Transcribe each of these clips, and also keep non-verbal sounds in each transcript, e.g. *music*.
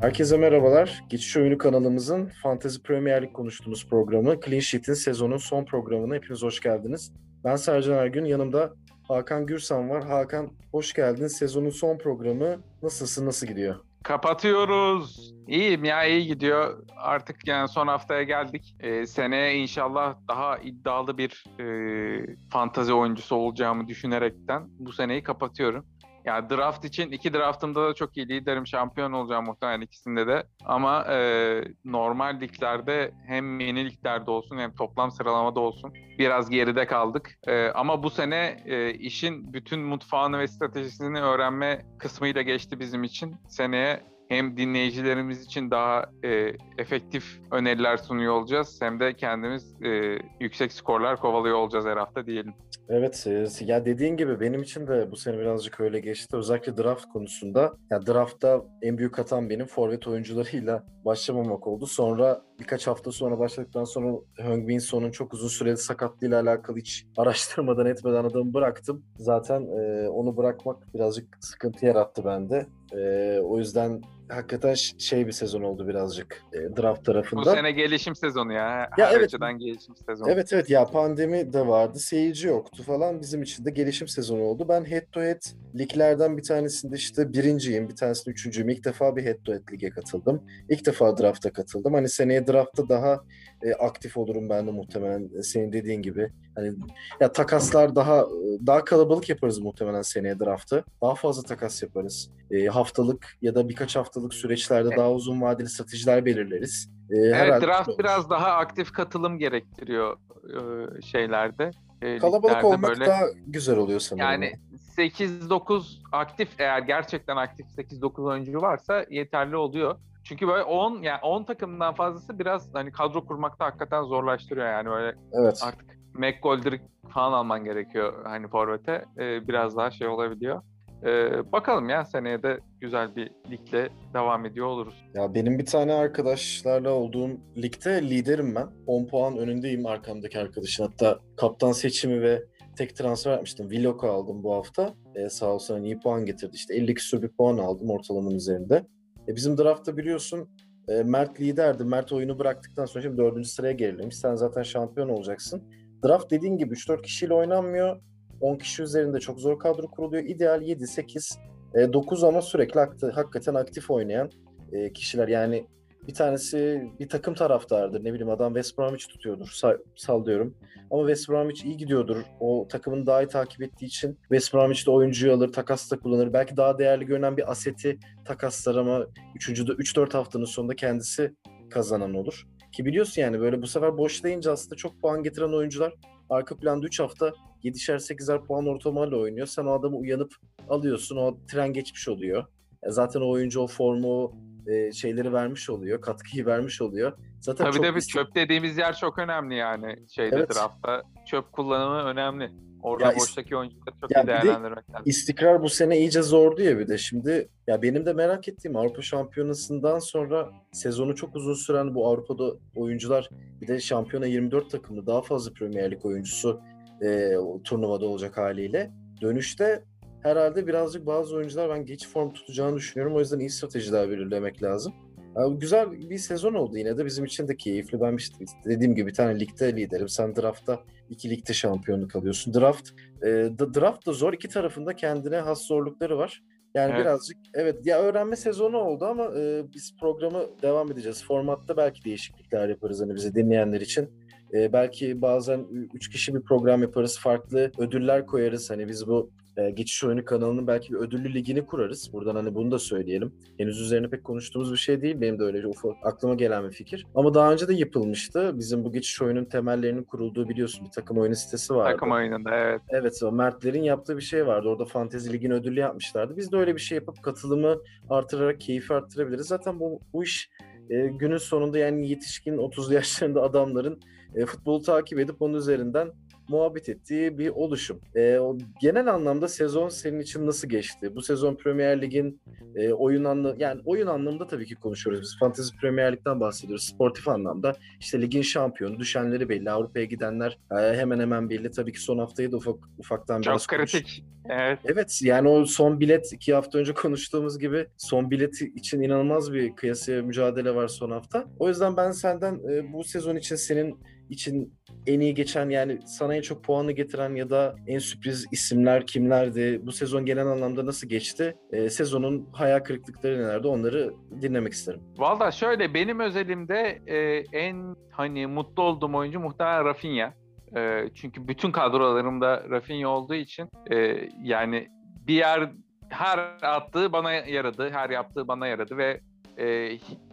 Herkese merhabalar. Geçiş Oyunu kanalımızın Fantasy Premier Lig konuştuğumuz programı Clean Sheet'in sezonun son programına hepiniz hoş geldiniz. Ben Sercan Ergün, yanımda Hakan Gürsan var. Hakan hoş geldin. Sezonun son programı nasılsın, nasıl gidiyor? Kapatıyoruz. İyiyim ya iyi gidiyor. Artık yani son haftaya geldik. Ee, seneye inşallah daha iddialı bir e, fantazi oyuncusu olacağımı düşünerekten bu seneyi kapatıyorum. Ya draft için iki draftımda da çok iyi liderim şampiyon olacağım muhtemelen ikisinde de. Ama e, normal liglerde hem mini liglerde olsun hem toplam sıralamada olsun biraz geride kaldık. E, ama bu sene e, işin bütün mutfağını ve stratejisini öğrenme kısmıyla geçti bizim için. Seneye hem dinleyicilerimiz için daha e, efektif öneriler sunuyor olacağız hem de kendimiz e, yüksek skorlar kovalıyor olacağız her hafta diyelim. Evet, e, ya dediğin gibi benim için de bu sene birazcık öyle geçti. Özellikle draft konusunda. Ya draftta en büyük hatan benim forvet oyuncularıyla başlamamak oldu. Sonra birkaç hafta sonra başladıktan sonra Heung-Min Son'un çok uzun süreli sakatlığıyla alakalı hiç *laughs* araştırmadan etmeden adamı bıraktım. Zaten e, onu bırakmak birazcık sıkıntı yarattı bende. E, o yüzden hakikaten şey bir sezon oldu birazcık e, draft tarafında. Bu sene gelişim sezonu ya. Her ya evet. açıdan gelişim sezonu. Evet evet ya pandemi de vardı. Seyirci yoktu falan. Bizim için de gelişim sezonu oldu. Ben head to head liglerden bir tanesinde işte birinciyim. Bir tanesinde üçüncüyüm. İlk defa bir head to head lige katıldım. İlk defa drafta katıldım. Hani seneye draftta daha e, aktif olurum ben de muhtemelen e, senin dediğin gibi. Hani ya takaslar daha daha kalabalık yaparız muhtemelen seneye draftı. Daha fazla takas yaparız. E, haftalık ya da birkaç haftalık süreçlerde evet. daha uzun vadeli stratejiler belirleriz. E, evet draft biraz daha aktif katılım gerektiriyor e, şeylerde. E, Kalabalık olmak böyle, daha güzel oluyor sanırım. Yani 8-9 aktif eğer gerçekten aktif 8-9 oyuncu varsa yeterli oluyor. Çünkü böyle 10 yani 10 takımdan fazlası biraz hani kadro kurmakta hakikaten zorlaştırıyor yani böyle evet. artık McGoldrick falan alman gerekiyor hani forvete. Ee, biraz daha şey olabiliyor. Ee, bakalım ya seneye de güzel bir ligle devam ediyor oluruz. Ya benim bir tane arkadaşlarla olduğum ligde liderim ben. 10 puan önündeyim arkamdaki arkadaşın. Hatta kaptan seçimi ve tek transfer yapmıştım. Villoc'u aldım bu hafta. Ee, sağ olsun hani iyi puan getirdi. İşte 50 küsur bir puan aldım ortalamanın üzerinde. E, bizim draftta biliyorsun e, Mert liderdi. Mert oyunu bıraktıktan sonra şimdi dördüncü sıraya gerilemiş. Sen zaten şampiyon olacaksın. Draft dediğin gibi 3-4 kişiyle oynanmıyor. 10 kişi üzerinde çok zor kadro kuruluyor. İdeal 7-8, e, 9 ama sürekli akti, hakikaten aktif oynayan e, kişiler. Yani bir tanesi bir takım taraftardır. Ne bileyim adam West Bromwich tutuyordur. Sa- sallıyorum. Ama West Bromwich iyi gidiyordur. O takımın daha iyi takip ettiği için West Bromwich'te oyuncuyu alır, takasta kullanır. Belki daha değerli görünen bir aseti takaslar ama 3. 3-4 haftanın sonunda kendisi kazanan olur. Ki biliyorsun yani böyle bu sefer boşlayınca aslında çok puan getiren oyuncular arka planda 3 hafta 7'şer 8'er puan ortalamayla oynuyor. Sen o adamı uyanıp alıyorsun. O tren geçmiş oluyor. zaten o oyuncu o formu, e, şeyleri vermiş oluyor, katkıyı vermiş oluyor. Zaten Tabii de bir çöp dediğimiz yer çok önemli yani şeyde evet. draftta. Çöp kullanımı önemli. Orada ya boştaki oyuncuları çok ya iyi değerlendirmek lazım. İstikrar bu sene iyice zordu ya bir de. Şimdi ya benim de merak ettiğim Avrupa Şampiyonası'ndan sonra sezonu çok uzun süren bu Avrupa'da oyuncular bir de şampiyona 24 takımlı daha fazla Premier Lig oyuncusu e, turnuvada olacak haliyle. Dönüşte herhalde birazcık bazı oyuncular ben geç form tutacağını düşünüyorum. O yüzden iyi stratejiler belirlemek lazım. Yani güzel bir sezon oldu yine de bizim için de keyifli. Ben işte dediğim gibi bir tane ligde liderim. Sen draftta iki ligde şampiyonluk alıyorsun. Draft e, draft da zor. İki tarafında kendine has zorlukları var. Yani evet. birazcık evet ya öğrenme sezonu oldu ama e, biz programı devam edeceğiz. Formatta belki değişiklikler yaparız hani bizi dinleyenler için. E, belki bazen üç kişi bir program yaparız. Farklı ödüller koyarız. Hani biz bu e, Geçiş Oyunu kanalının belki bir ödüllü ligini kurarız. Buradan hani bunu da söyleyelim. Henüz üzerine pek konuştuğumuz bir şey değil. Benim de öyle ufak aklıma gelen bir fikir. Ama daha önce de yapılmıştı. Bizim bu Geçiş Oyunun temellerinin kurulduğu biliyorsun bir takım oyunu sitesi vardı. Takım oyununda evet. Evet o Mertlerin yaptığı bir şey vardı. Orada Fantezi Lig'in ödüllü yapmışlardı. Biz de öyle bir şey yapıp katılımı artırarak keyfi arttırabiliriz. Zaten bu, bu iş e, günün sonunda yani yetişkin 30 yaşlarında adamların e, futbolu takip edip onun üzerinden muhabbet ettiği bir oluşum. E, o genel anlamda sezon senin için nasıl geçti? Bu sezon Premier Lig'in e, oyun anlamı yani oyun anlamında tabii ki konuşuyoruz. Biz Fantasy Premier Lig'den bahsediyoruz. Sportif anlamda işte ligin şampiyonu, düşenleri belli, Avrupa'ya gidenler e, hemen hemen belli. Tabii ki son haftayı da ufak ufaktan Çok biraz kritik. konuş- Evet. Evet yani o son bilet iki hafta önce konuştuğumuz gibi son bileti için inanılmaz bir kıyasıya mücadele var son hafta. O yüzden ben senden e, bu sezon için senin için en iyi geçen yani sana en çok puanı getiren ya da en sürpriz isimler kimlerdi? Bu sezon genel anlamda nasıl geçti? E, sezonun hayal kırıklıkları nelerdi? Onları dinlemek isterim. Valla şöyle benim özelimde e, en hani mutlu olduğum oyuncu muhtemelen Rafinha. E, çünkü bütün kadrolarımda Rafinha olduğu için e, yani bir yer her attığı bana yaradı, her yaptığı bana yaradı ve e,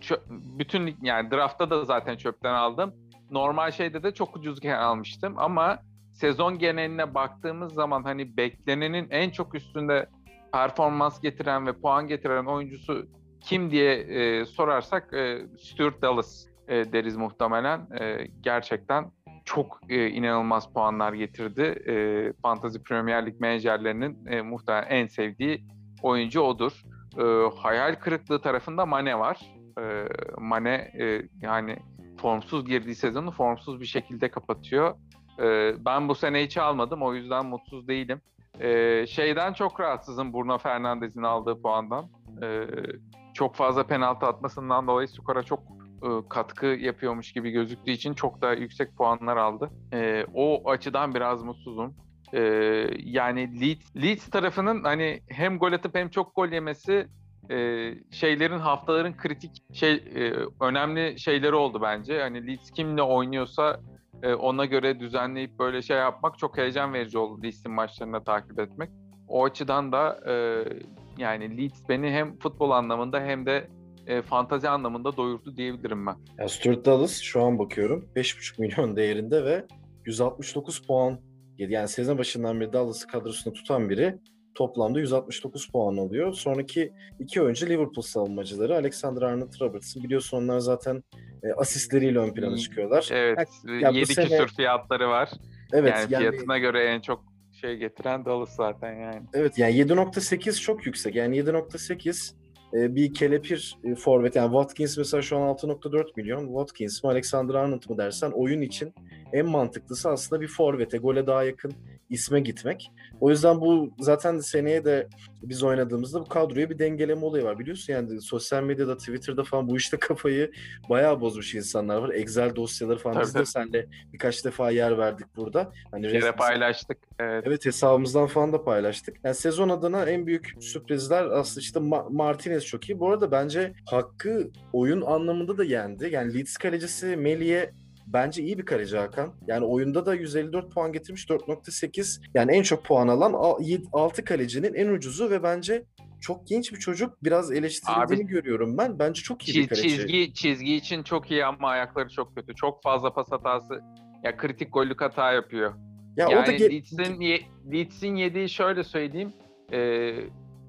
çö- bütün yani draftta da zaten çöpten aldım. Normal şeyde de çok ucuzken almıştım ama sezon geneline baktığımız zaman hani beklenenin en çok üstünde performans getiren ve puan getiren oyuncusu kim diye e, sorarsak e, Stuart Dallas e, deriz muhtemelen. E, gerçekten çok e, inanılmaz puanlar getirdi. E, Fantasy Premier Lig menajerlerinin e, muhtemelen en sevdiği oyuncu odur. E, hayal kırıklığı tarafında Mane var. E, Mane e, yani formsuz girdiği sezonu formsuz bir şekilde kapatıyor. E, ben bu sene hiç almadım o yüzden mutsuz değilim. E, şeyden çok rahatsızım Bruno Fernandes'in aldığı puandan. E, çok fazla penaltı atmasından dolayı skora çok e, katkı yapıyormuş gibi gözüktüğü için çok da yüksek puanlar aldı. E, o açıdan biraz mutsuzum. E, yani Leeds, Leeds tarafının hani hem gol atıp hem çok gol yemesi e, şeylerin haftaların kritik şey e, önemli şeyleri oldu bence. Hani Leeds kimle oynuyorsa e, ona göre düzenleyip böyle şey yapmak çok heyecan verici oldu Leeds'in maçlarını takip etmek. O açıdan da e, yani Leeds beni hem futbol anlamında hem de e, fantazi anlamında doyurdu diyebilirim ben. Ya Stuart Dallas şu an bakıyorum 5,5 milyon değerinde ve 169 puan yani sezon başından beri Dallas'ı kadrosunda tutan biri toplamda 169 puan alıyor. Sonraki iki oyuncu Liverpool savunmacıları Alexander Arnold Robertson. Biliyorsun onlar zaten e, asistleriyle ön plana Hmm, çıkıyorlar. Evet, ya bu 7 sene- küsur fiyatları var. Evet yani, yani, fiyatına göre en çok şey getiren Dallas zaten yani. evet yani 7.8 çok yüksek. Yani 7.8 e, bir kelepir e, forvet yani Watkins mesela şu an 6.4 milyon. Watkins mi Alexander Arnold mu dersen oyun için en mantıklısı aslında bir forvete gole daha yakın isme gitmek. O yüzden bu zaten seneye de biz oynadığımızda bu kadroya bir dengeleme olayı var. Biliyorsun yani sosyal medyada, Twitter'da falan bu işte kafayı bayağı bozmuş insanlar var. Excel dosyaları falan biz de seninle birkaç defa yer verdik burada. Hani resmi- paylaştık. Evet. Evet hesabımızdan falan da paylaştık. Yani sezon adına en büyük sürprizler aslında işte Ma- Martinez çok iyi. Bu arada bence hakkı oyun anlamında da yendi. Yani Leeds kalecisi Melih'e bence iyi bir kaleci Hakan. Yani oyunda da 154 puan getirmiş 4.8. Yani en çok puan alan 6 kalecinin en ucuzu ve bence çok genç bir çocuk. Biraz eleştirildiğini Abi- görüyorum ben. Bence çok iyi bir kaleci. çizgi çizgi için çok iyi ama ayakları çok kötü. Çok fazla pas hatası. Ya kritik gollük hata yapıyor. Ya yani o da ge- Leeds'in, ye- Leeds'in yediği şöyle söyleyeyim. e,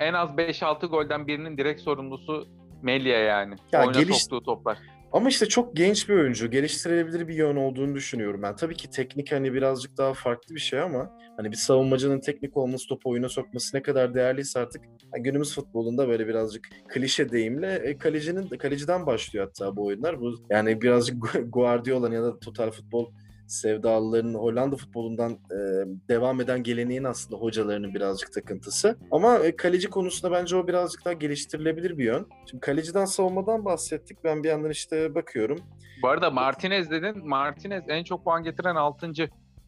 en az 5-6 golden birinin direkt sorumlusu Melia yani. Ya Oyuna geliş- soktuğu toplar. Ama işte çok genç bir oyuncu. Geliştirilebilir bir yön olduğunu düşünüyorum ben. Tabii ki teknik hani birazcık daha farklı bir şey ama hani bir savunmacının teknik olması, topu oyuna sokması ne kadar değerliyse artık hani günümüz futbolunda böyle birazcık klişe deyimle e, kalecinin kaleciden başlıyor hatta bu oyunlar. Bu yani birazcık *laughs* Gu- Guardiola'nın ya da total futbol sevdalılarının Hollanda futbolundan e, devam eden geleneğin aslında hocalarının birazcık takıntısı. Ama e, kaleci konusunda bence o birazcık daha geliştirilebilir bir yön. Şimdi kaleciden savunmadan bahsettik. Ben bir yandan işte bakıyorum. Bu arada Martinez dedin. Martinez en çok puan getiren 6.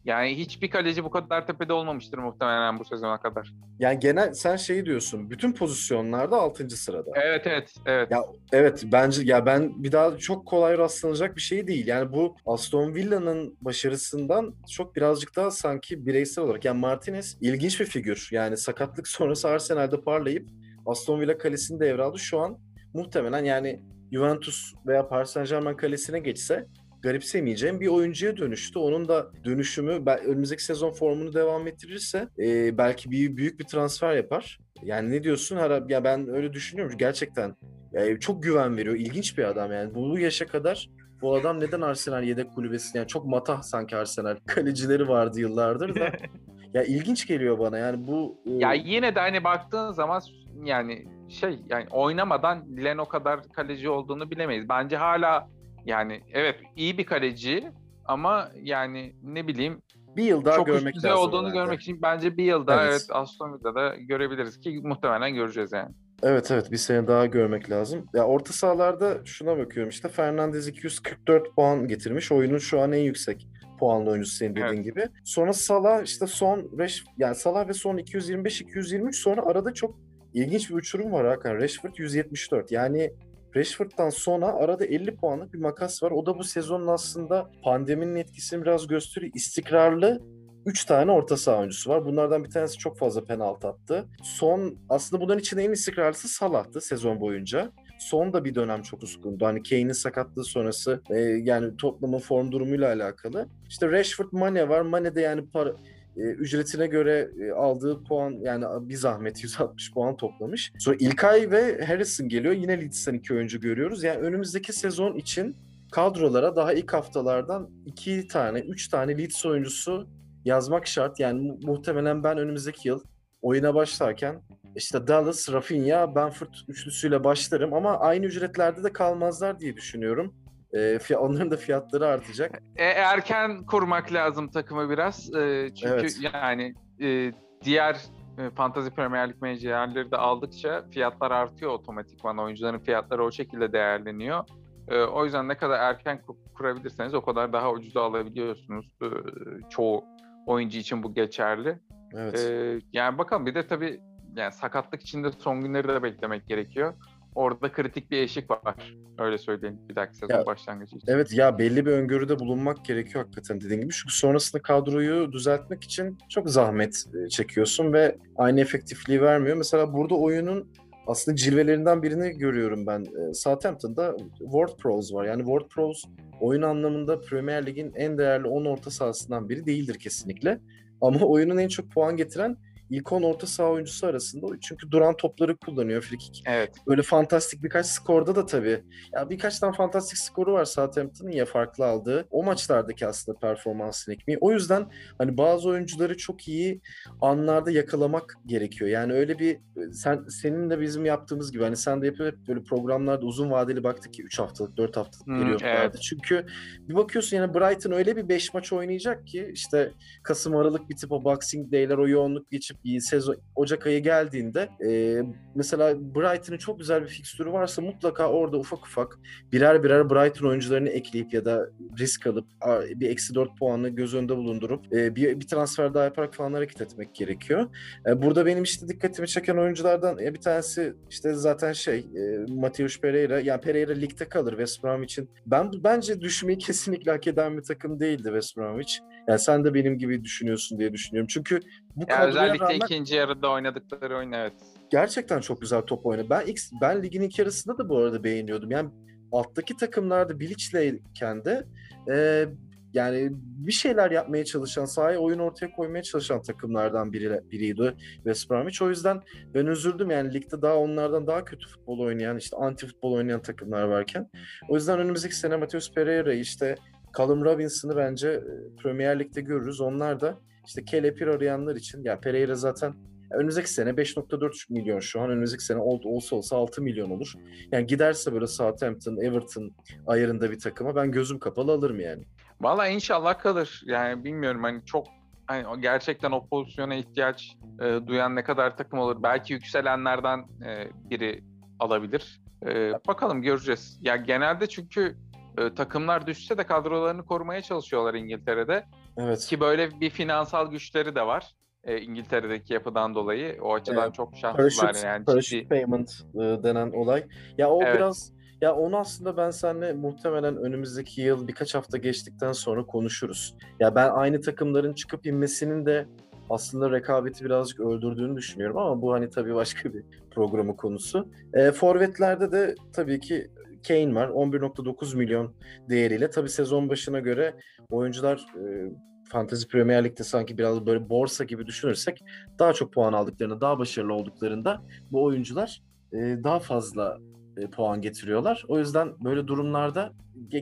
Yani hiçbir kaleci bu kadar tepede olmamıştır muhtemelen bu sezona kadar. Yani genel sen şeyi diyorsun. Bütün pozisyonlarda 6. sırada. Evet evet evet. Ya evet bence ya ben bir daha çok kolay rastlanacak bir şey değil. Yani bu Aston Villa'nın başarısından çok birazcık daha sanki bireysel olarak. Yani Martinez ilginç bir figür. Yani sakatlık sonrası Arsenal'de parlayıp Aston Villa kalesini devraldı. Şu an muhtemelen yani Juventus veya Paris Saint Germain kalesine geçse garipsemeyeceğim bir oyuncuya dönüştü. Onun da dönüşümü önümüzdeki sezon formunu devam ettirirse e, belki bir büyük bir transfer yapar. Yani ne diyorsun? Hara- Ya ben öyle düşünüyorum. Gerçekten yani çok güven veriyor. İlginç bir adam yani. Bu yaşa kadar bu adam neden Arsenal yedek kulübesi yani çok matah sanki Arsenal *laughs* kalecileri vardı yıllardır da *laughs* ya ilginç geliyor bana yani bu e... ya yine de hani baktığın zaman yani şey yani oynamadan Dilen o kadar kaleci olduğunu bilemeyiz. Bence hala yani evet iyi bir kaleci ama yani ne bileyim bir yıl daha çok görmek üst lazım. olduğunu herhalde. görmek için bence bir yıl daha Evet. evet, Aston Villa'da görebiliriz ki muhtemelen göreceğiz yani. Evet evet bir sene daha görmek lazım. Ya orta sahalarda şuna bakıyorum işte Fernandez 244 puan getirmiş. Oyunun şu an en yüksek puanlı oyuncusu senin dediğin Evet. gibi. Sonra Salah işte son Reş yani Salah ve son 225 223 sonra arada çok ilginç bir uçurum var Hakan. Rashford 174. Yani Rashford'dan sonra arada 50 puanlık bir makas var. O da bu sezonun aslında pandeminin etkisini biraz gösteriyor. İstikrarlı 3 tane orta saha oyuncusu var. Bunlardan bir tanesi çok fazla penaltı attı. Son aslında bunların içinde en istikrarlısı Salah'tı sezon boyunca. Son da bir dönem çok uskundu. Hani Kane'in sakatlığı sonrası e, yani Tottenham'ın form durumuyla alakalı. İşte Rashford, Mane var. Mane de yani para, e, ücretine göre e, aldığı puan yani bir zahmet *laughs* 160 puan toplamış. Sonra İlkay ve Harrison geliyor. Yine Leeds'ten iki oyuncu görüyoruz. Yani önümüzdeki sezon için kadrolara daha ilk haftalardan iki tane, üç tane Leeds oyuncusu yazmak şart. Yani mu- muhtemelen ben önümüzdeki yıl oyuna başlarken işte Dallas, Rafinha, Benford üçlüsüyle başlarım ama aynı ücretlerde de kalmazlar diye düşünüyorum. E, onların da fiyatları artacak. E, erken kurmak lazım takımı biraz. E, çünkü Evet. yani e, diğer e, Fantasy Premier Lig menajerleri de aldıkça fiyatlar artıyor otomatikman. Oyuncuların fiyatları o şekilde değerleniyor. E, o yüzden ne kadar erken kur- kurabilirseniz o kadar daha ucuza alabiliyorsunuz. E, çoğu oyuncu için bu geçerli. Evet. E, yani bakalım bir de tabii yani sakatlık içinde son günleri de beklemek gerekiyor. Orada kritik bir eşik var. Öyle söyleyeyim bir dahaki sezon Ya, başlangıcı için. Evet ya belli bir öngörüde bulunmak gerekiyor hakikaten dediğin gibi. Çünkü sonrasında kadroyu düzeltmek için çok zahmet e, çekiyorsun ve aynı efektifliği vermiyor. Mesela burada oyunun aslında cilvelerinden birini görüyorum ben. E, Southampton'da Ward Pros var. Yani Ward Pros oyun anlamında Premier Lig'in en değerli 10 orta sahasından biri değildir kesinlikle. Ama oyunun en çok puan getiren ilk 10 orta saha oyuncusu arasında. Çünkü duran topları kullanıyor frikik Evet. böyle fantastik birkaç skorda da tabii. Ya birkaç tane fantastik skoru var Southampton'ın ya farklı aldığı. O maçlardaki aslında performansını ekmeği. O yüzden hani bazı oyuncuları çok iyi anlarda yakalamak gerekiyor. Yani öyle bir sen senin de bizim yaptığımız gibi hani sen de yapıyor hep böyle programlarda uzun vadeli baktık ki 3 haftalık 4 haftalık Hmm, evet. Çünkü bir bakıyorsun yani Brighton öyle bir 5 maç oynayacak ki işte Kasım Aralık bitip o Boxing Day'ler o yoğunluk geçip sezon Ocak ayı geldiğinde e, mesela Brighton'ın çok güzel bir fikstürü varsa mutlaka orada ufak ufak birer birer Brighton oyuncularını ekleyip ya da risk alıp bir eksi 4 puanı göz önünde bulundurup e, bir, bir transfer daha yaparak falan hareket etmek gerekiyor. E, burada benim işte dikkatimi çeken oyunculardan e, bir tanesi işte zaten şey e, Mateus Pereira. Yani Pereira ligde kalır West Bromwich'in. Ben bence düşmeyi *laughs* kesinlikle hak eden bir takım değildi West Bromwich. Yani sen de benim gibi düşünüyorsun diye düşünüyorum. Çünkü bu Ya özellikle rağmen ikinci yarıda oynadıkları oyun evet. gerçekten çok güzel top oynadı. Ben ilk, ben ligin ilk yarısında da bu arada beğeniyordum. Yani alttaki takımlarda Bilic'leyken de e, yani bir şeyler yapmaya çalışan, sahaya oyun ortaya koymaya çalışan takımlardan biri, biriydi West Bromwich. O yüzden ben üzüldüm yani ligde daha onlardan daha kötü futbol oynayan, işte anti futbol oynayan takımlar varken. O yüzden önümüzdeki sene Mateus Pereira'yı işte Callum Robinson'ı bence e, Premier Lig'de görürüz. Onlar da işte kelepir arayanlar için, yani Pereira zaten Önümüzdeki sene 5.4 milyon şu an. Önümüzdeki sene ol- olsa olsa 6 milyon olur. Yani giderse böyle Southampton, Everton ayarında bir takıma ben gözüm kapalı alırım yani. Valla inşallah kalır. Yani bilmiyorum hani çok hani gerçekten o pozisyona ihtiyaç e, duyan ne kadar takım olur. Belki yükselenlerden e, biri alabilir. E, bakalım göreceğiz. Ya genelde çünkü e, takımlar düşse de kadrolarını korumaya çalışıyorlar İngiltere'de. Evet. Ki böyle bir finansal güçleri de var. e, İngiltere'deki yapıdan dolayı. O açıdan Evet. çok şanslılar Parachute, yani. parachute ciddi. payment e, denen olay. Ya o Evet. biraz ya onu aslında ben seninle muhtemelen önümüzdeki yıl birkaç hafta geçtikten sonra konuşuruz. Ya ben aynı takımların çıkıp inmesinin de aslında rekabeti birazcık öldürdüğünü düşünüyorum ama bu hani tabii başka bir programı konusu. E, forvetlerde de tabii ki Kane var. 11.9 milyon değeriyle. Tabii sezon başına göre oyuncular e, Fantasy Premier Lig'de sanki biraz böyle borsa gibi düşünürsek daha çok puan aldıklarında, daha başarılı olduklarında bu oyuncular e, daha fazla e, puan getiriyorlar. O yüzden böyle durumlarda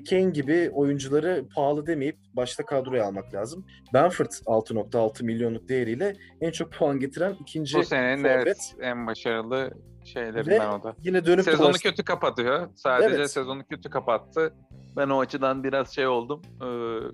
Kane gibi oyuncuları pahalı demeyip başta kadroya almak lazım. Benford 6.6 milyonluk değeriyle en çok puan getiren ikinci Bu senenin forvet. evet, en başarılı şeylerinden Ve o da. Yine dönüp Sezonu dolaşıp- kötü kapatıyor. Sadece Evet. sezonu kötü kapattı. Ben o açıdan biraz şey oldum. Ee,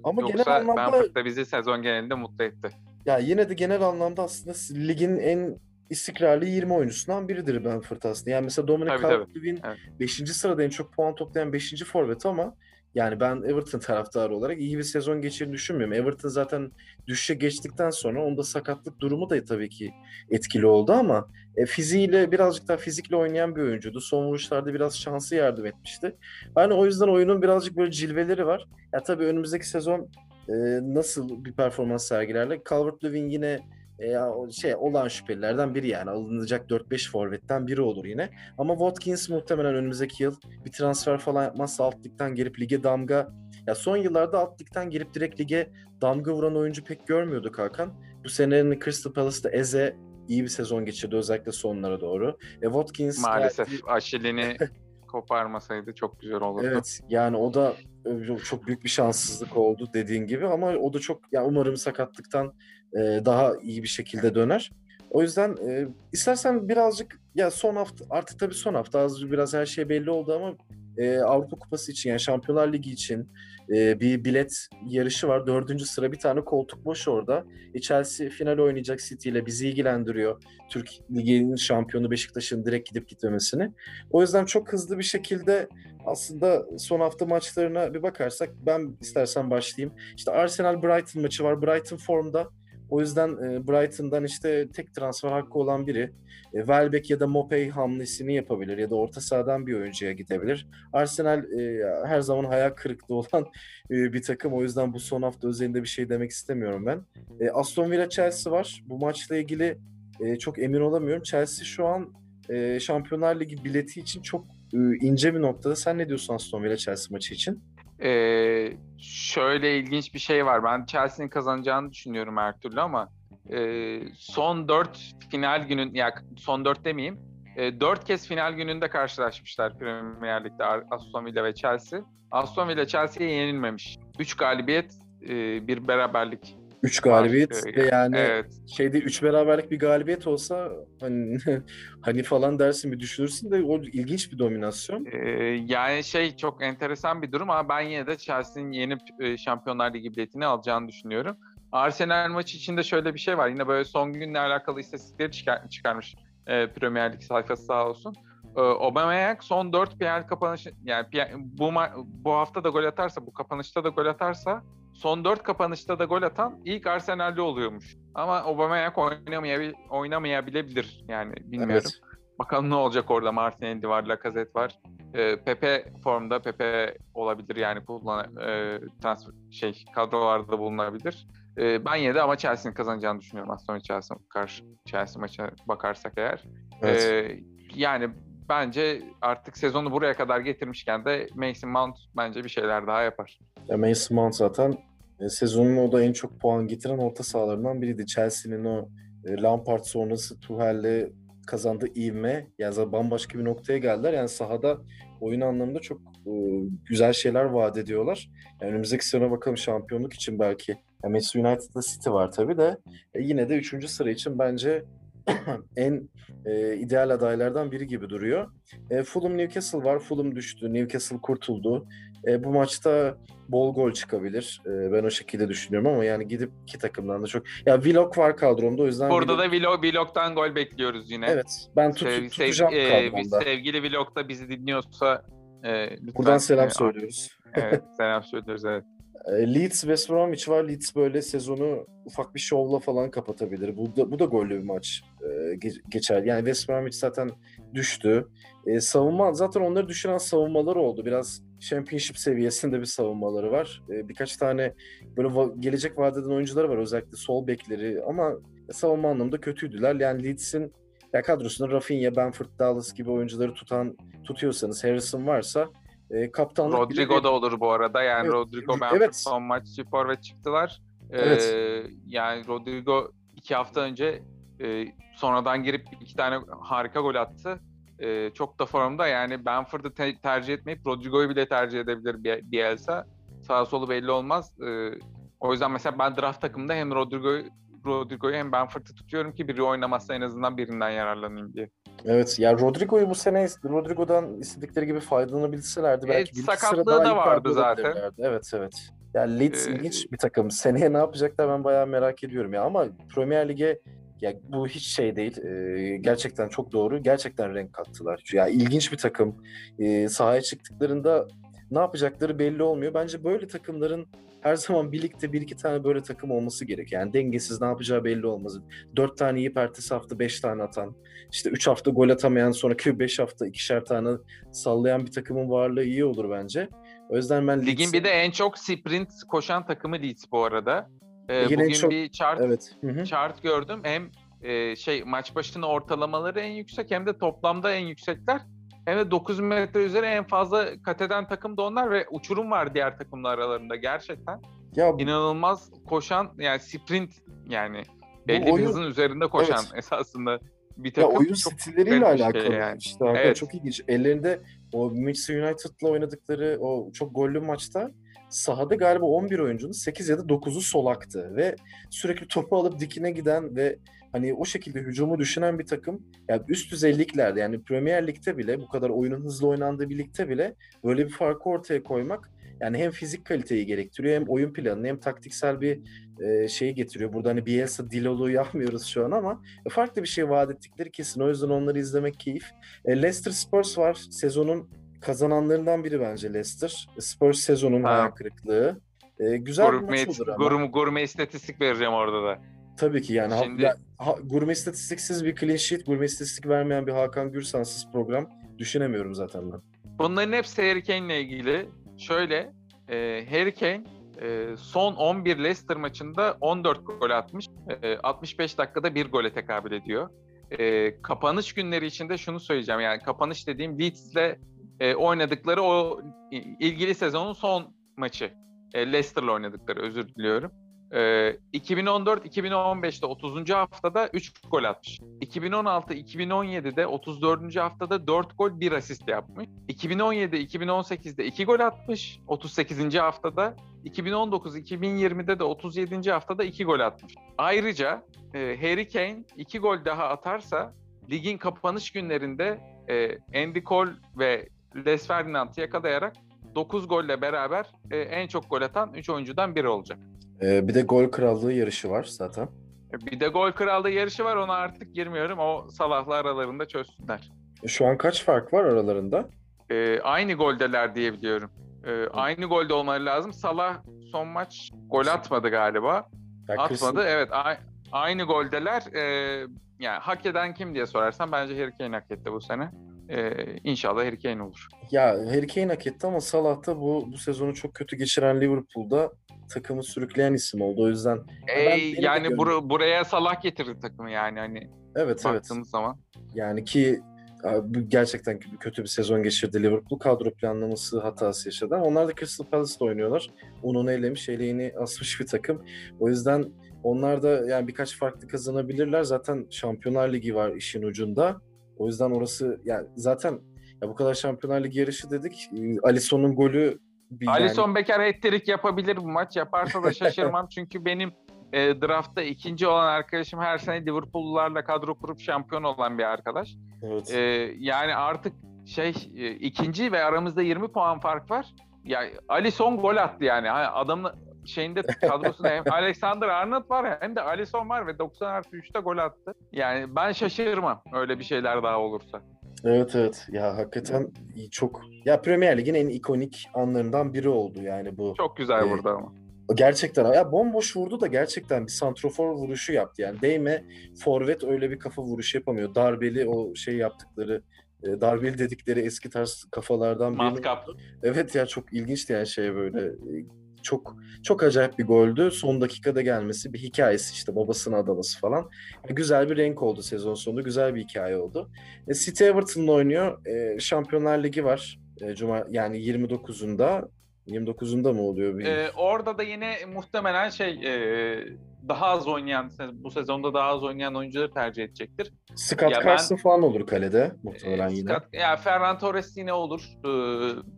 Ama genel yoksa anlamda- Benford da bizi sezon genelinde mutlu etti. Ya yine de genel anlamda aslında ligin en istikrarlı 20 oyuncusundan biridir Benford aslında. Yani mesela Dominic. Calvert-Lewin Evet. 5. sırada en çok puan toplayan 5. forvet ama yani ben Everton taraftarı olarak iyi bir sezon geçirdiğini düşünmüyorum. Everton zaten düşüşe geçtikten sonra onda sakatlık durumu da tabii ki etkili oldu ama e, fiziğiyle birazcık daha fizikle oynayan bir oyuncuydu. Son vuruşlarda biraz şansı yardım etmişti. Yani o yüzden oyunun birazcık böyle cilveleri var. Ya tabii önümüzdeki sezon e, nasıl bir performans sergilerle Calvert-Lewin yine e, şey olan şüphelilerden biri yani alınacak 4-5 forvetten biri olur yine. Ama Watkins muhtemelen önümüzdeki yıl bir transfer falan yapmazsa alt ligden gelip lige damga ya son yıllarda alt ligden gelip direkt lige damga vuran oyuncu pek görmüyorduk Hakan. Bu senenin Crystal Palace'da Eze iyi bir sezon geçirdi özellikle sonlara doğru. E, Watkins Maalesef geldi- Aşilini *laughs* koparmasaydı çok güzel olurdu. Evet yani o da e, çok büyük bir şanssızlık oldu dediğin gibi ama o da çok ya umarım sakatlıktan e, daha iyi bir şekilde döner. O yüzden e, istersen birazcık ya son hafta artık tabii son hafta az biraz her şey belli oldu ama e, Avrupa Kupası için yani Şampiyonlar Ligi için e, bir bilet yarışı var. Dördüncü sıra bir tane koltuk boş orada. E, Chelsea final oynayacak City ile bizi ilgilendiriyor. Türk Ligi'nin şampiyonu Beşiktaş'ın direkt gidip gitmemesini. O yüzden çok hızlı bir şekilde aslında son hafta maçlarına bir bakarsak ben istersen başlayayım. İşte Arsenal Brighton maçı var. Brighton formda. O yüzden e, Brighton'dan işte tek transfer hakkı olan biri e, Welbeck ya da Mopey hamlesini yapabilir ya da orta sahadan bir oyuncuya gidebilir. Arsenal e, her zaman hayal kırıklığı olan e, bir takım. O yüzden bu son hafta özelinde bir şey demek istemiyorum ben. E, Aston Villa Chelsea var. Bu maçla ilgili e, çok emin olamıyorum. Chelsea şu an e, Şampiyonlar Ligi bileti için çok e, ince bir noktada. Sen ne diyorsun Aston Villa Chelsea maçı için? Ee, şöyle ilginç bir şey var. Ben Chelsea'nin kazanacağını düşünüyorum her türlü ama e, son dört final günün, ya son dört demeyeyim, e, dört kez final gününde karşılaşmışlar Premier Lig'de Aston Villa ve Chelsea. Aston Villa Chelsea'ye yenilmemiş. Üç galibiyet, e, bir beraberlik. 3 galibiyet Var. ve yani Evet. şeyde 3 beraberlik bir galibiyet olsa hani *laughs* hani falan dersin bir düşünürsün de o ilginç bir dominasyon. Ee, yani şey çok enteresan bir durum ama ben yine de Chelsea'nin yenip e, Şampiyonlar Ligi biletini alacağını düşünüyorum. Arsenal maçı içinde şöyle bir şey var. Yine böyle son günle alakalı istatistikleri çıkar- çıkarmış e, Premier Lig sayfası sağ olsun. E, Aubameyang son 4 PL kapanışı yani bu bu hafta da gol atarsa, bu kapanışta da gol atarsa son 4 kapanışta da gol atan ilk Arsenal'li oluyormuş. Ama Aubameyang oynamayabil oynamayabilir yani bilmiyorum. Evet. Bakalım ne olacak orada. Martinelli var, Lacazette var. E, Pepe formda. Pepe olabilir yani kullan e, transfer şey kadrolarda bulunabilir. E, ben yine de ama Chelsea'nin kazanacağını düşünüyorum. Aston Chelsea karşı Chelsea maçına bakarsak eğer. Evet. E, yani bence artık sezonu buraya kadar getirmişken de Mason Mount bence bir şeyler daha yapar. Ya Mason Mount zaten e, sezonun o da en çok puan getiren orta sahalarından biriydi. Chelsea'nin o e, Lampard sonrası Tuchel'le kazandığı ivme yani zaten bambaşka bir noktaya geldiler. Yani sahada oyun anlamında çok e, güzel şeyler vaat ediyorlar. Yani önümüzdeki sene bakalım şampiyonluk için belki. Yani Manchester United'da City var tabii de e, yine de 3. sıra için bence *clears throat* en e, ideal adaylardan biri gibi duruyor. E, Fulham Newcastle var. Fulham düştü. Newcastle kurtuldu. E, bu maçta bol gol çıkabilir. E, ben o şekilde düşünüyorum ama yani gidip iki takımdan da çok... Ya Vlog var kadromda o yüzden... Burada Vlog- da Vlog, Vlog'dan gol bekliyoruz yine. Evet. Ben tut, Sev- sev- tutacağım e, kadromda. sevgili Vlog da bizi dinliyorsa e, lütfen, Buradan selam e, söylüyoruz. evet, *laughs* selam söylüyoruz evet. E, Leeds West Bromwich var. Leeds böyle sezonu ufak bir şovla falan kapatabilir. Bu da, bu da gollü bir maç e, ge- geçer. Yani West Bromwich zaten düştü. E, savunma zaten onları düşüren savunmaları oldu. Biraz Championship seviyesinde bir savunmaları var. E, birkaç tane böyle va- gelecek vadeden oyuncuları var özellikle sol bekleri ama savunma anlamında kötüydüler. Yani Leeds'in ya kadrosunda Rafinha, Benford, Dallas gibi oyuncuları tutan tutuyorsanız Harrison varsa e, kaptanlık bile Rodrigo da olur bu arada. Yani Evet, Rodrigo Benford evet. son maç forvet çıktılar. Ee, Evet. yani Rodrigo iki hafta önce e, sonradan girip iki tane harika gol attı. e, çok da formda yani Benford'u te- tercih etmeyip Rodrigo'yu bile tercih edebilir Bielsa. Sağ solu belli olmaz. E, o yüzden mesela ben draft takımında hem Rodrigo'yu Rodrigo'yu hem Benford'u tutuyorum ki biri oynamazsa en azından birinden yararlanayım diye. Evet ya Rodrigo'yu bu sene Rodrigo'dan istedikleri gibi faydalanabilselerdi belki evet, bir sakatlığı da vardı zaten. Evet evet. Yani Leeds Ee, ilginç bir takım. Seneye ne yapacaklar ben bayağı merak ediyorum ya ama Premier Lig'e ya bu hiç şey değil. Ee, gerçekten çok doğru. Gerçekten renk kattılar. Ya ilginç bir takım. Ee, sahaya çıktıklarında ne yapacakları belli olmuyor. Bence böyle takımların her zaman birlikte bir iki tane böyle takım olması gerek. Yani dengesiz ne yapacağı belli olmaz. Dört tane iyi ertesi hafta beş tane atan, işte üç hafta gol atamayan sonraki *laughs* beş hafta ikişer tane sallayan bir takımın varlığı iyi olur bence. O yüzden ben Ligin bir de en çok sprint koşan takımı Leeds bu arada. Ee, Ligin bugün çok- bir chart Evet. Hı hı. chart gördüm. Hem e, şey maç başına ortalamaları en yüksek hem de toplamda en yüksekler. Hem de 9 metre üzeri en fazla kat eden takım da onlar ve uçurum var diğer takımlar aralarında gerçekten. Ya İnanılmaz koşan yani sprint yani belli oyun- bir hızın üzerinde koşan Evet. esasında bir Ya takım. oyun Çok stilleriyle şey alakalı. yani. İşte Evet. çok ilginç. Ellerinde o Manchester United'la oynadıkları o çok gollü maçta sahada galiba 11 oyuncunun 8 ya da 9'u solaktı ve sürekli topu alıp dikine giden ve hani o şekilde hücumu düşünen bir takım. Yani üst düzey liglerde yani Premier Lig'de bile bu kadar oyunun hızlı oynandığı bir ligde bile böyle bir farkı ortaya koymak yani hem fizik kaliteyi gerektiriyor hem oyun planını hem taktiksel bir e, şeyi getiriyor. Burada hani Bielsa Dilolu'yu *laughs* yapmıyoruz şu an ama farklı bir şey vaat ettikleri kesin. O yüzden onları izlemek keyif. E, Leicester Spurs var. Sezonun kazananlarından biri bence Leicester. Spurs sezonun Ha. hayal kırıklığı. E, güzel bir gurme, maç olur ama. gurme, gurme istatistik vereceğim orada da. Tabii ki yani. Ha- Şimdi- ya, ha- gurme istatistiksiz bir clean sheet, gurme istatistik vermeyen bir Hakan Gürsansız program düşünemiyorum zaten ben. Bunların hepsi Harry Kane'le ilgili. Şöyle, e, Harry Kane e, son 11 Leicester maçında 14 gol atmış. E, 65 dakikada bir gole tekabül ediyor. E, kapanış günleri içinde şunu söyleyeceğim. Yani kapanış dediğim Leeds'le e, oynadıkları o ilgili sezonun son maçı. E, Leicester'la oynadıkları özür diliyorum. E, 2014-2015'te 30. haftada 3 gol atmış. 2016-2017'de 34. haftada 4 gol 1 asist yapmış. 2017-2018'de 2 gol atmış 38. haftada. 2019-2020'de de 37. haftada 2 gol atmış. Ayrıca e, Harry Kane 2 gol daha atarsa ligin kapanış günlerinde e, Andy Cole ve Les Ferdinand'ı yakalayarak 9 golle beraber e, en çok gol atan 3 oyuncudan biri olacak. E, bir de gol krallığı yarışı var zaten. E, Bir de gol krallığı yarışı var ona artık girmiyorum. O Salah'la aralarında çözsünler. E, Şu an kaç fark var aralarında? E, aynı goldeler diye biliyorum. E, aynı golde olmaları lazım. Salah son maç gol atmadı galiba. Ya Atmadı. kesin- Evet a- aynı goldeler. E, yani hak eden kim diye sorarsan bence Harry Kane hak etti bu sene. E, inşallah Harry Kane olur. Ya Harry Kane hak etti ama Salah da bu, bu sezonu çok kötü geçiren Liverpool'da takımı sürükleyen isim oldu. O yüzden E, ben- yani bur- buraya Salah getirdi takımı yani hani evet evet. zaman. Yani ki gerçekten kötü bir sezon geçirdi Liverpool. Kadro planlaması hatası yaşadı. Onlar da Crystal Palace'da oynuyorlar. Onun elemiş, eleğini asmış bir takım. O yüzden onlar da yani birkaç farklı kazanabilirler. Zaten Şampiyonlar Ligi var işin ucunda. O yüzden orası yani zaten ya bu kadar Şampiyonlar Ligi yarışı dedik. Ee, Alisson'un golü bir yani- Alisson Becker hat-trick yapabilir bu maç. Yaparsa da şaşırmam. *laughs* Çünkü benim e, draftta ikinci olan arkadaşım her sene Liverpool'lularla kadro kurup şampiyon olan bir arkadaş. evet. E, yani artık şey e, ikinci ve aramızda 20 puan fark var. Ya Alisson gol attı yani. Ha, Adamın şeyinde kadrosunda hem *laughs* Alexander Arnold var hem de Alisson var ve 90 artı 3'te gol attı. Yani ben şaşırmam öyle bir şeyler daha olursa. Evet evet ya hakikaten iyi, çok ya Premier Lig'in en ikonik anlarından biri oldu yani bu. Çok güzel Evet. burada ama. Gerçekten ya bomboş vurdu da gerçekten bir santrofor vuruşu yaptı yani değme forvet öyle bir kafa vuruşu yapamıyor. Darbeli o şey yaptıkları e, darbeli dedikleri eski tarz kafalardan biri. Matkap. Evet ya çok ilginçti yani şey böyle e, çok çok acayip bir goldü. Son dakikada gelmesi bir hikayesi işte babasını adaması falan. Yani güzel bir renk oldu sezon sonunda. Güzel bir hikaye oldu. E, City Everton'la oynuyor. E, Şampiyonlar Ligi var. E, Cuma yani 29'unda 29'unda mı oluyor? Ee, orada da yine muhtemelen şey e, daha az oynayan, bu sezonda daha az oynayan oyuncuları tercih edecektir. Scott Ya Carson falan olur kalede muhtemelen Ee, yine. Scott- ya Ferran Torres yine olur. Ee,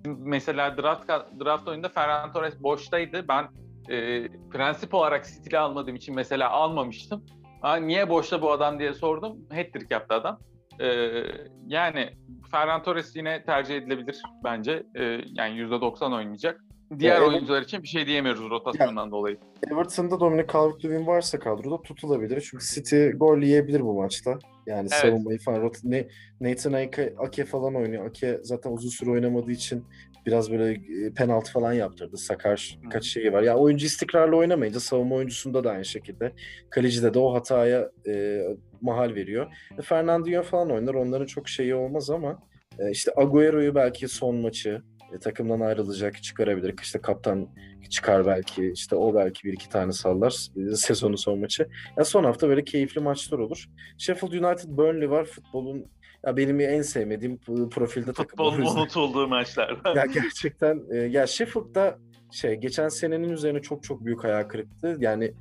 mesela draft draft oyunda Ferran Torres boştaydı. Ben e, prensip olarak stili almadığım için mesela almamıştım. Ha, niye boşta bu adam diye sordum. Hat-trick yaptı adam. Ee, yani Ferran Torres yine tercih edilebilir bence. Ee, yani %90 oynayacak. Diğer evet. oyuncular için bir şey diyemiyoruz rotasyondan dolayı. Everton'da Dominic Calvert-Lewin varsa kadroda tutulabilir. Çünkü City gol yiyebilir bu maçta. Yani Evet. savunmayı falan. Ne, Nathan Ake, Ake falan oynuyor. Ake zaten uzun süre oynamadığı için biraz böyle e, penaltı falan yaptırdı. Sakar birkaç şeyi var. Ya oyuncu istikrarlı oynamayınca savunma oyuncusunda da aynı şekilde. Kalecide de o hataya e, mahal veriyor. E, Fernandinho falan oynar. Onların çok şeyi olmaz ama e, işte Agüero'yu belki son maçı e, takımdan ayrılacak çıkarabilir. İşte kaptan çıkar belki. İşte o belki bir iki tane sallar e, *laughs* sezonun son maçı. Ya son hafta böyle keyifli maçlar olur. Sheffield United Burnley var futbolun ya benim en sevmediğim profilde takım. Futbolun unutulduğu maçlar. *laughs* ya gerçekten e, ya Sheffield'da şey geçen senenin üzerine çok çok büyük hayal kırıklığı. Yani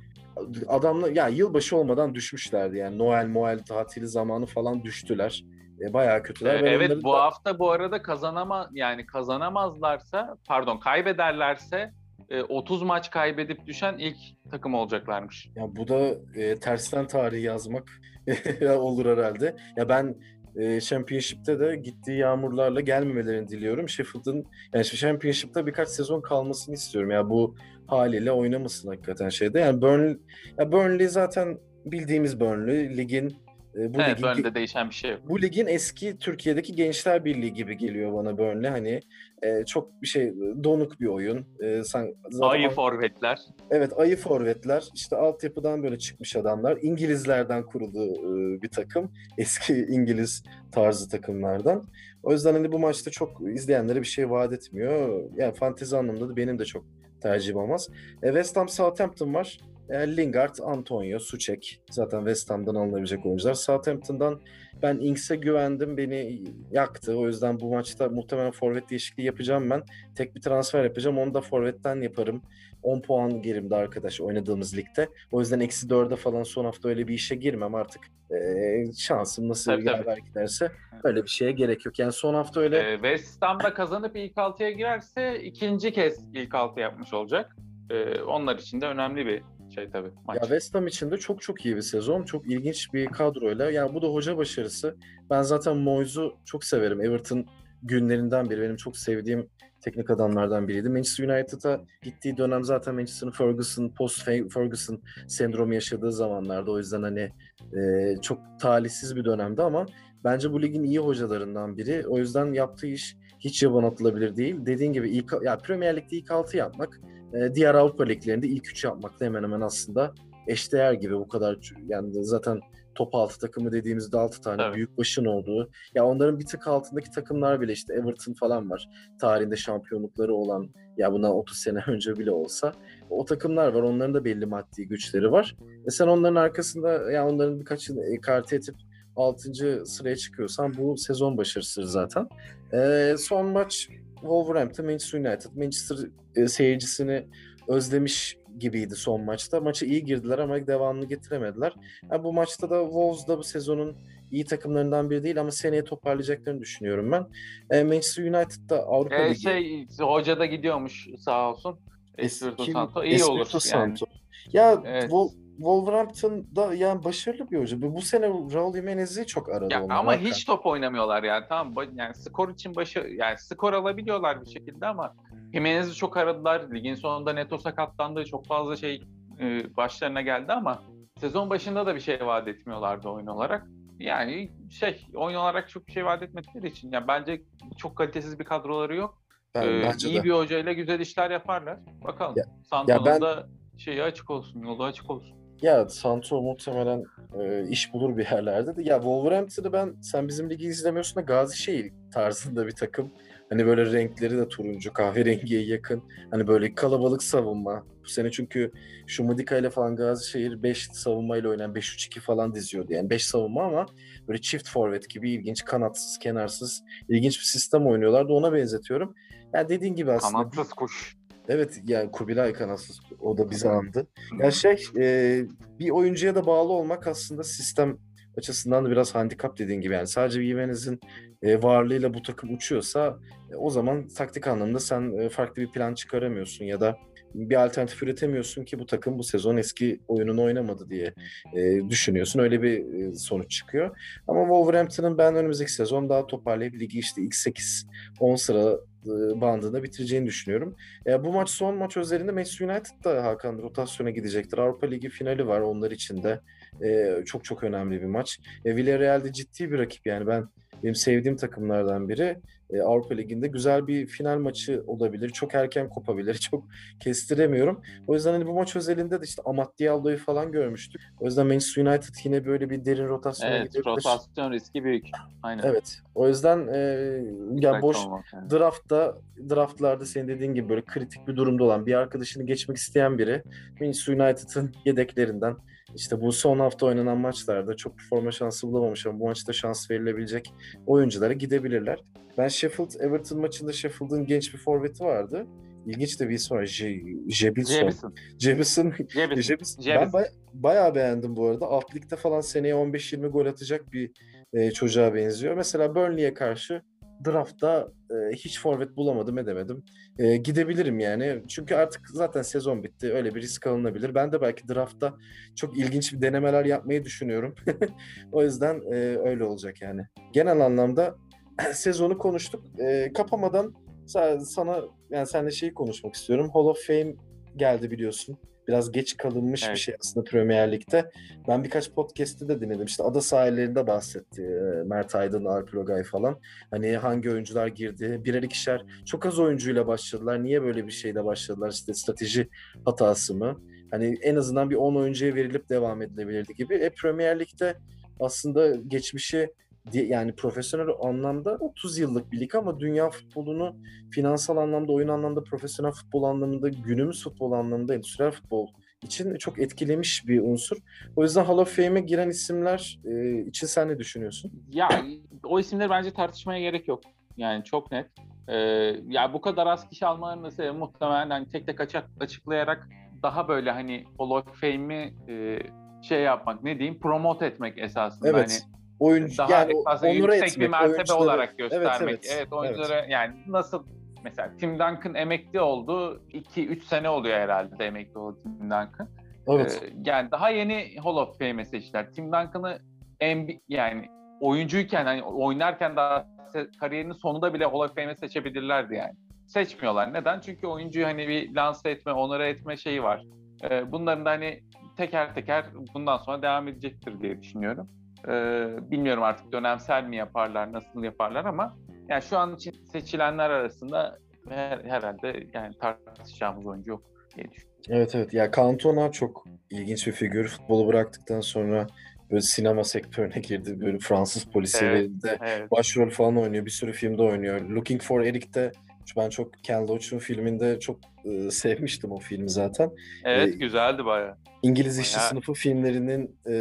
adamla ya yılbaşı olmadan düşmüşlerdi yani Noel Noel tatili zamanı falan düştüler. E, bayağı kötüler. Ee, evet bu da- hafta bu arada kazanama yani kazanamazlarsa pardon kaybederlerse e, 30 maç kaybedip düşen ilk takım olacaklarmış. Ya bu da e, tersten tarih yazmak *laughs* olur herhalde. Ya ben e, Championship'te de gittiği yağmurlarla gelmemelerini diliyorum. Sheffield'ın yani Championship'te birkaç sezon kalmasını istiyorum. Ya bu haliyle oynamasın hakikaten şeyde. Yani Burnley, ya Burnley zaten bildiğimiz Burnley ligin e, bu evet ligin değişen bir şey yok. bu ligin eski Türkiye'deki Gençler Birliği gibi geliyor bana Burnley. Hani e, çok bir şey donuk bir oyun. E, sen, zaten Ayı forvetler. Evet ayı forvetler işte altyapıdan böyle çıkmış adamlar. İngilizlerden kurulu e, bir takım. Eski İngiliz tarzı takımlardan. O yüzden hani bu maçta çok izleyenlere bir şey vaat etmiyor. Yani fantezi anlamında da benim de çok tercihim olmaz. E, West Ham Southampton var. E, Lingard, Antonio, Suçek. Zaten West Ham'dan alınabilecek oyuncular. Southampton'dan ben Inks'e güvendim. Beni yaktı. O yüzden bu maçta muhtemelen forvet değişikliği yapacağım ben. Tek bir transfer yapacağım. Onu da forvetten yaparım. 10 puan gerimde arkadaş oynadığımız ligde. O yüzden eksi 4'e falan son hafta öyle bir işe girmem artık. Ee, şansım nasıl Tabii, tabii. yaver giderse öyle bir şeye gerek yok. Yani son hafta öyle Ee, West Ham'da kazanıp ilk 6'ya girerse ikinci kez ilk 6 yapmış olacak. Ee, onlar için de önemli bir şey tabii maç. Ya West Ham için de çok çok iyi bir sezon. Çok ilginç bir kadroyla. Yani bu da hoca başarısı. Ben zaten Moyes'u çok severim. Everton günlerinden beri benim çok sevdiğim teknik adamlardan biriydi. Manchester United'a gittiği dönem zaten Manchester'ın Ferguson, post Ferguson sendromu yaşadığı zamanlarda. O yüzden hani e, çok talihsiz bir dönemdi ama bence bu ligin iyi hocalarından biri. O yüzden yaptığı iş hiç yaban atılabilir değil. Dediğin gibi ilk ya Premier Lig'de ilk 6 yapmak e, diğer Avrupa liglerinde ilk 3 yapmakla hemen hemen aslında eşdeğer gibi bu kadar yani zaten top altı takımı dediğimizde 6 tane Evet. büyük başın olduğu ya onların bir tık altındaki takımlar bile işte Everton falan var tarihinde şampiyonlukları olan ya bundan 30 sene *laughs* önce bile olsa o takımlar var onların da belli maddi güçleri var e sen onların arkasında ya onların birkaçını ekarte etip 6. sıraya çıkıyorsan bu sezon başarısı zaten. E, son maç Wolverhampton, Manchester United. Manchester e, seyircisini özlemiş gibiydi son maçta. Maça iyi girdiler ama devamını getiremediler. Yani bu maçta da Wolves da bu sezonun iyi takımlarından biri değil ama seneye toparlayacaklarını düşünüyorum ben. E, Manchester United da Avrupa Ee, Ligi. şey hoca da gidiyormuş sağ olsun. Espirito Santo. İyi Espirito olur yani. Santo. Ya Evet. Wolverhampton'da yani başarılı bir hoca. Bu sene Raul Jimenez'i çok aradı Ya onlar. ama Hakikaten. hiç top oynamıyorlar yani tamam yani skor için başı yani skor alabiliyorlar bir şekilde ama Jimenez'i çok aradılar. Ligin sonunda Neto sakatlandı. Çok fazla şey e, başlarına geldi ama sezon başında da bir şey vaat etmiyorlardı oyun olarak. Yani şey oyun olarak çok bir şey vaat etmedikleri için yani bence çok kalitesiz bir kadroları yok. Ben, Ee, iyi de. bir hocayla güzel işler yaparlar. Bakalım. Ya- Santo'nun ben- da şeyi açık olsun, yolu açık olsun. Ya Santo muhtemelen e, iş bulur bir yerlerde de. Ya Wolverhampton'ı ben sen bizim ligi izlemiyorsun da Gazişehir tarzında bir takım. Hani böyle renkleri de turuncu, kahverengiye yakın. Hani böyle kalabalık savunma. Bu sene çünkü şu Mudika ile falan Gazişehir 5 savunmayla oynayan 5-3-2 falan diziyordu. Yani 5 savunma ama böyle çift forvet gibi ilginç, kanatsız, kenarsız ilginç bir sistem oynuyorlardı. Ona benzetiyorum. Yani dediğin gibi aslında Kanatsız kuş. Evet yani Kubilay kanatsız o da bizi andı. Ya şey e, bir oyuncuya da bağlı olmak aslında sistem açısından da biraz handikap dediğin gibi yani sadece Jimenez'in e, varlığıyla bu takım uçuyorsa e, o zaman taktik anlamda sen e, farklı bir plan çıkaramıyorsun ya da bir alternatif üretemiyorsun ki bu takım bu sezon eski oyununu oynamadı diye e, düşünüyorsun. Öyle bir e, sonuç çıkıyor. Ama Wolverhampton'ın ben önümüzdeki sezon daha toparlayıp ligi işte ilk 8-10 sıra e, bandında bitireceğini düşünüyorum. E, bu maç son maç özelinde Manchester United da Hakan rotasyona gidecektir. Avrupa Ligi finali var onlar için de. E, çok çok önemli bir maç. E, Villarreal'de ciddi bir rakip yani ben benim sevdiğim takımlardan biri. E, Avrupa Ligi'nde güzel bir final maçı olabilir. Çok erken kopabilir. *laughs* Çok kestiremiyorum. O yüzden hani bu maç özelinde de işte Amat Diallo'yu falan görmüştük. O yüzden Manchester United yine böyle bir derin rotasyona evet, gidebilir. rotasyon riski büyük. Aynen. Evet. O yüzden e, ya boş yani. draftta draftlarda senin dediğin gibi böyle kritik bir durumda olan bir arkadaşını geçmek isteyen biri Manchester United'ın yedeklerinden işte bu son hafta oynanan maçlarda çok forma şansı bulamamış ama bu maçta şans verilebilecek oyunculara gidebilirler. Ben Sheffield Everton maçında Sheffield'ın genç bir forveti vardı. İlginç de bir isim var. Je. Jebison. Jebison. Jebison. *laughs* Ben baya- bayağı beğendim bu arada. Alt ligde falan seneye 15-20 gol atacak bir e, çocuğa benziyor. Mesela Burnley'e karşı draftta e, hiç forvet bulamadım edemedim. E, gidebilirim yani. Çünkü artık zaten sezon bitti. Öyle bir risk alınabilir. Ben de belki draftta çok ilginç bir denemeler yapmayı düşünüyorum. *laughs* o yüzden e, öyle olacak yani. Genel anlamda *clears throat* sezonu konuştuk. E, kapamadan sa- sana yani seninle şeyi konuşmak istiyorum. Hall of Fame geldi biliyorsun. Biraz geç kalınmış bir Evet. şey aslında Premier Lig'de. Ben birkaç podcast'te de dinledim. İşte ada sahillerinde bahsetti e, Mert Aydın, Alp Rogay falan. Hani hangi oyuncular girdi? Birer ikişer çok az oyuncuyla başladılar. Niye böyle bir şeyle başladılar? İşte strateji hatası mı? Hani en azından bir 10 oyuncuya verilip devam edilebilirdi gibi. E Premier Lig'de aslında geçmişi yani profesyonel anlamda 30 yıllık bir lig ama dünya futbolunu finansal anlamda, oyun anlamda, profesyonel futbol anlamında, günümüz futbol anlamında, endüstriyel futbol için çok etkilemiş bir unsur. O yüzden Hall of Fame'e giren isimler e, için sen ne düşünüyorsun? Ya o isimleri bence tartışmaya gerek yok. Yani çok net. Ee, ya bu kadar az kişi almalarının sebebi muhtemelen hani tek tek açık, açıklayarak daha böyle hani Hall of Fame'i e, şey yapmak ne diyeyim promote etmek esasında. Evet. Hani Oyuncu daha yani esasında yüksek etmek, bir mertebe oyuncuları- olarak göstermek. Evet, Evet, evet, oyunculara yani nasıl mesela Tim Duncan emekli oldu. 2-3 sene oluyor herhalde emekli oldu Tim Duncan. Evet. Ee, yani daha yeni Hall of Fame'e seçtiler. Tim Duncan'ı en yani oyuncuyken hani oynarken daha kariyerinin sonunda bile Hall of Fame'e seçebilirlerdi yani. Seçmiyorlar. Neden? Çünkü oyuncuyu hani bir lanse etme, onore etme şeyi var. Ee, bunların da hani teker teker bundan sonra devam edecektir diye düşünüyorum. Ee, bilmiyorum artık dönemsel mi yaparlar, nasıl yaparlar ama yani şu an için seçilenler arasında her, herhalde yani tartışacağımız oyuncu yok diye düşünüyorum. Evet evet. Ya Cantona çok ilginç bir figür. Futbolu bıraktıktan sonra böyle sinema sektörüne *laughs* girdi. Böyle Fransız polisiyelerinde Evet. başrol falan oynuyor. Bir sürü filmde oynuyor. Looking for Eric'te ben çok Ken Loach'un filminde çok e, sevmiştim o filmi zaten. Evet Ee, güzeldi bayağı. İngiliz İşçi Bayağı- Sınıfı filmlerinin e,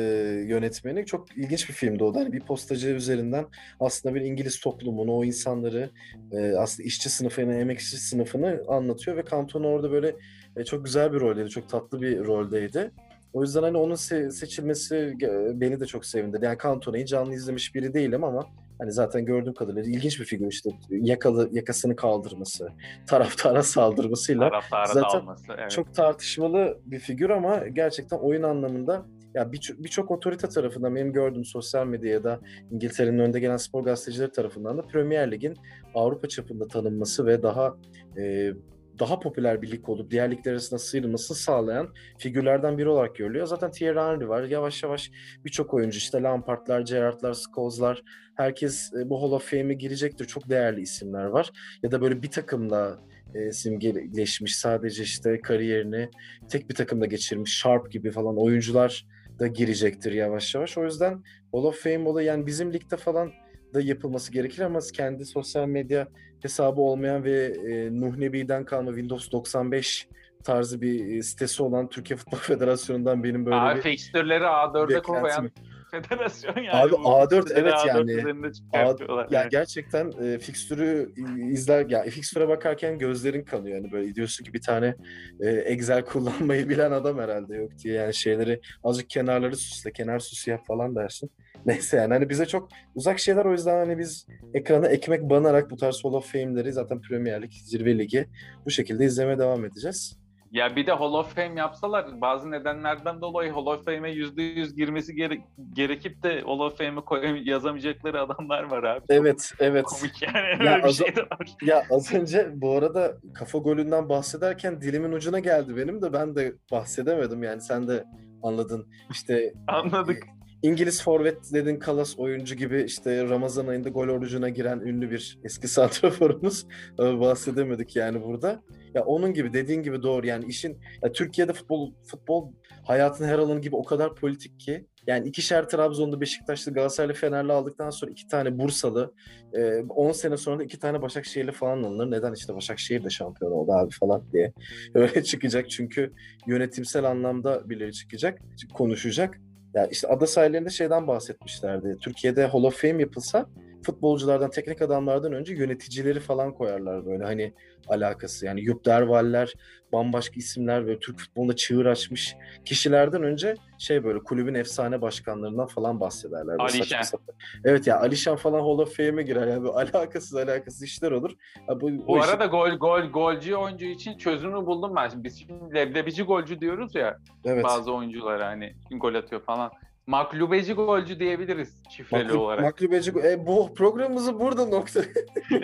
yönetmeni çok ilginç bir filmdi o da. Hani bir postacı üzerinden aslında bir İngiliz toplumunu, o insanları e, aslında işçi sınıfını, emekçi sınıfını anlatıyor ve Cantona orada böyle e, çok güzel bir roldeydi, çok tatlı bir roldeydi. O yüzden hani onun se- seçilmesi e, beni de çok sevindirdi. Yani Cantona'yı canlı izlemiş biri değilim ama hani zaten gördüğüm kadarıyla ilginç bir figür işte yakalı yakasını kaldırması, taraftara saldırmasıyla Taraftara zaten dalması. Evet. çok tartışmalı bir figür ama gerçekten oyun anlamında ya birçok birçok otorite tarafından benim gördüğüm sosyal medyada İngiltere'nin önde gelen spor gazetecileri tarafından da Premier Lig'in Avrupa çapında tanınması ve daha e, daha popüler bir lig olup diğer ligler arasında sıyrılmasını sağlayan figürlerden biri olarak görülüyor. Zaten Thierry Henry var. Yavaş yavaş birçok oyuncu işte Lampard'lar, Gerrard'lar, Scholes'lar herkes e, bu Hall of Fame'e girecektir. Çok değerli isimler var. Ya da böyle bir takımla e, simgeleşmiş sadece işte kariyerini tek bir takımda geçirmiş Sharp gibi falan oyuncular da girecektir yavaş yavaş. O yüzden Hall of Fame olayı yani bizim ligde falan da yapılması gerekir ama kendi sosyal medya hesabı olmayan ve e, Nuh Nebi'den kalma Windows 95 tarzı bir e, sitesi olan Türkiye Futbol *laughs* Federasyonu'ndan benim böyle Abi bir fixtürleri A4'e beklentim koyan *laughs* federasyon yani. Abi Bu A4 fikstürleri evet A4 yani. çıkartıyorlar Ya yani. gerçekten e, fikstürü izler ya fikstüre bakarken gözlerin kanıyor yani böyle diyorsun ki bir tane e, Excel kullanmayı bilen adam herhalde yok diye yani şeyleri azıcık kenarları süsle kenar süsü yap falan dersin. *laughs* Neyse yani hani bize çok uzak şeyler o yüzden hani biz ekrana ekmek banarak bu tarz Hall of Fame'leri zaten Premier Lig, Zirve Ligi bu şekilde izlemeye devam edeceğiz. Ya bir de Hall of Fame yapsalar bazı nedenlerden dolayı Hall of Fame'e %100 girmesi gere- gerekip de Hall of Fame'e yazamayacakları adamlar var abi. Evet, evet. Komik yani Ya öyle bir az- şey de var. *laughs* Ya az önce bu arada kafa golünden bahsederken dilimin ucuna geldi benim de ben de bahsedemedim yani sen de anladın. İşte *laughs* Anladık. İngiliz forvet dedin Kalas oyuncu gibi işte Ramazan ayında gol orucuna giren ünlü bir eski santraforumuz *laughs* bahsedemedik yani burada. Ya onun gibi dediğin gibi doğru yani işin ya Türkiye'de futbol futbol hayatın her alanı gibi o kadar politik ki yani ikişer Trabzonlu, Beşiktaşlı, Galatasaraylı, Fenerli aldıktan sonra iki tane Bursalı, 10 sene sonra da iki tane Başakşehirli falan alınır. Neden işte Başakşehir de şampiyon oldu abi falan diye. *laughs* Öyle çıkacak çünkü yönetimsel anlamda birileri çıkacak, konuşacak. Ya işte ada sahillerinde şeyden bahsetmişlerdi. Türkiye'de Hall of Fame yapılsa futbolculardan, teknik adamlardan önce yöneticileri falan koyarlar böyle hani alakası. Yani Yup Dervaller, bambaşka isimler ve Türk futbolunda çığır açmış kişilerden önce şey böyle kulübün efsane başkanlarından falan bahsederler. Alişan. Evet ya Alişan falan Hall of Fame'e girer. Yani *laughs* alakasız alakasız işler olur. Ha, bu, Bu o işi- arada gol gol golcü oyuncu için çözümü buldum ben. Şimdi Biz şimdi leblebici golcü diyoruz ya evet. bazı oyunculara hani gol atıyor falan. Maklubeci golcü diyebiliriz şifreli Maklu- olarak. Maklubeci e, bu programımızı burada nokta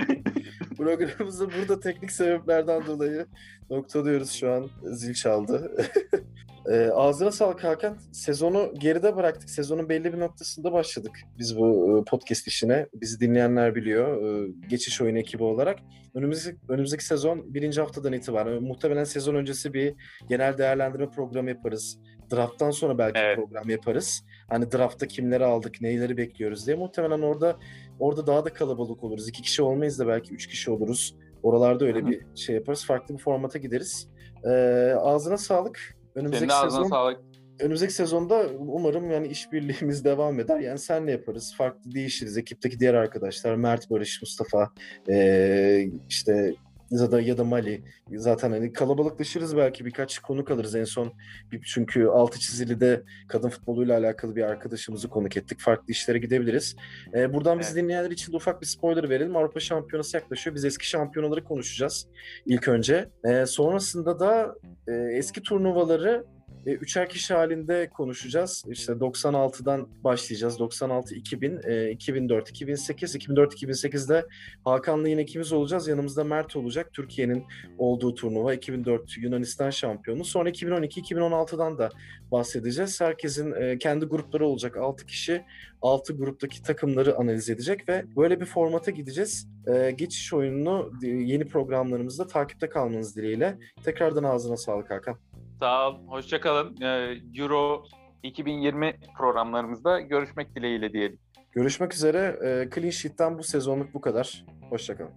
*laughs* programımızı burada teknik sebeplerden dolayı noktalıyoruz şu an zil çaldı. *laughs* e, ağzına sağlık Hakan. Sezonu geride bıraktık. Sezonun belli bir noktasında başladık biz bu e, podcast işine. Bizi dinleyenler biliyor. E, geçiş oyunu ekibi olarak. Önümüzdeki, önümüzdeki sezon birinci haftadan itibaren muhtemelen sezon öncesi bir genel değerlendirme programı yaparız. Draft'tan sonra belki Evet. program yaparız. Hani draftta kimleri aldık, neyleri bekliyoruz diye. Muhtemelen orada orada daha da kalabalık oluruz. İki kişi olmayız da belki üç kişi oluruz. Oralarda öyle bir şey yaparız. Farklı bir formata gideriz. Ee, ağzına sağlık. Senin Önümüzdeki de ağzına sezon sağlık. önümüzdeki sezonda umarım yani işbirliğimiz *laughs* devam eder. Yani senle yaparız. Farklı değişiriz. Ekipteki diğer arkadaşlar Mert, Barış, Mustafa ee, işte ya da ya da Mali. Zaten hani kalabalıklaşırız belki birkaç konuk alırız en son bir- çünkü altı çizilide kadın futboluyla alakalı bir arkadaşımızı konuk ettik. Farklı işlere gidebiliriz. Ee, buradan bizi Evet. dinleyenler için de ufak bir spoiler verelim. Avrupa Şampiyonası yaklaşıyor. Biz eski şampiyonaları konuşacağız ilk önce. Ee, sonrasında da e, eski turnuvaları e, üçer kişi halinde konuşacağız. İşte 96'dan başlayacağız. 96, 2000, e, 2004, 2008, 2004, 2008'de Hakan'la yine ikimiz olacağız. Yanımızda Mert olacak. Türkiye'nin olduğu turnuva 2004 Yunanistan şampiyonu. Sonra 2012, 2016'dan da bahsedeceğiz. Herkesin e, kendi grupları olacak. 6 kişi 6 gruptaki takımları analiz edecek ve böyle bir formata gideceğiz. E, geçiş oyununu e, yeni programlarımızda takipte kalmanız dileğiyle. Tekrardan ağzına sağlık Hakan. Sağ ol. Hoşça kalın. Ee, Euro 2020 programlarımızda görüşmek dileğiyle diyelim. Görüşmek üzere. E, Clean Sheet'ten bu sezonluk bu kadar. Hoşçakalın.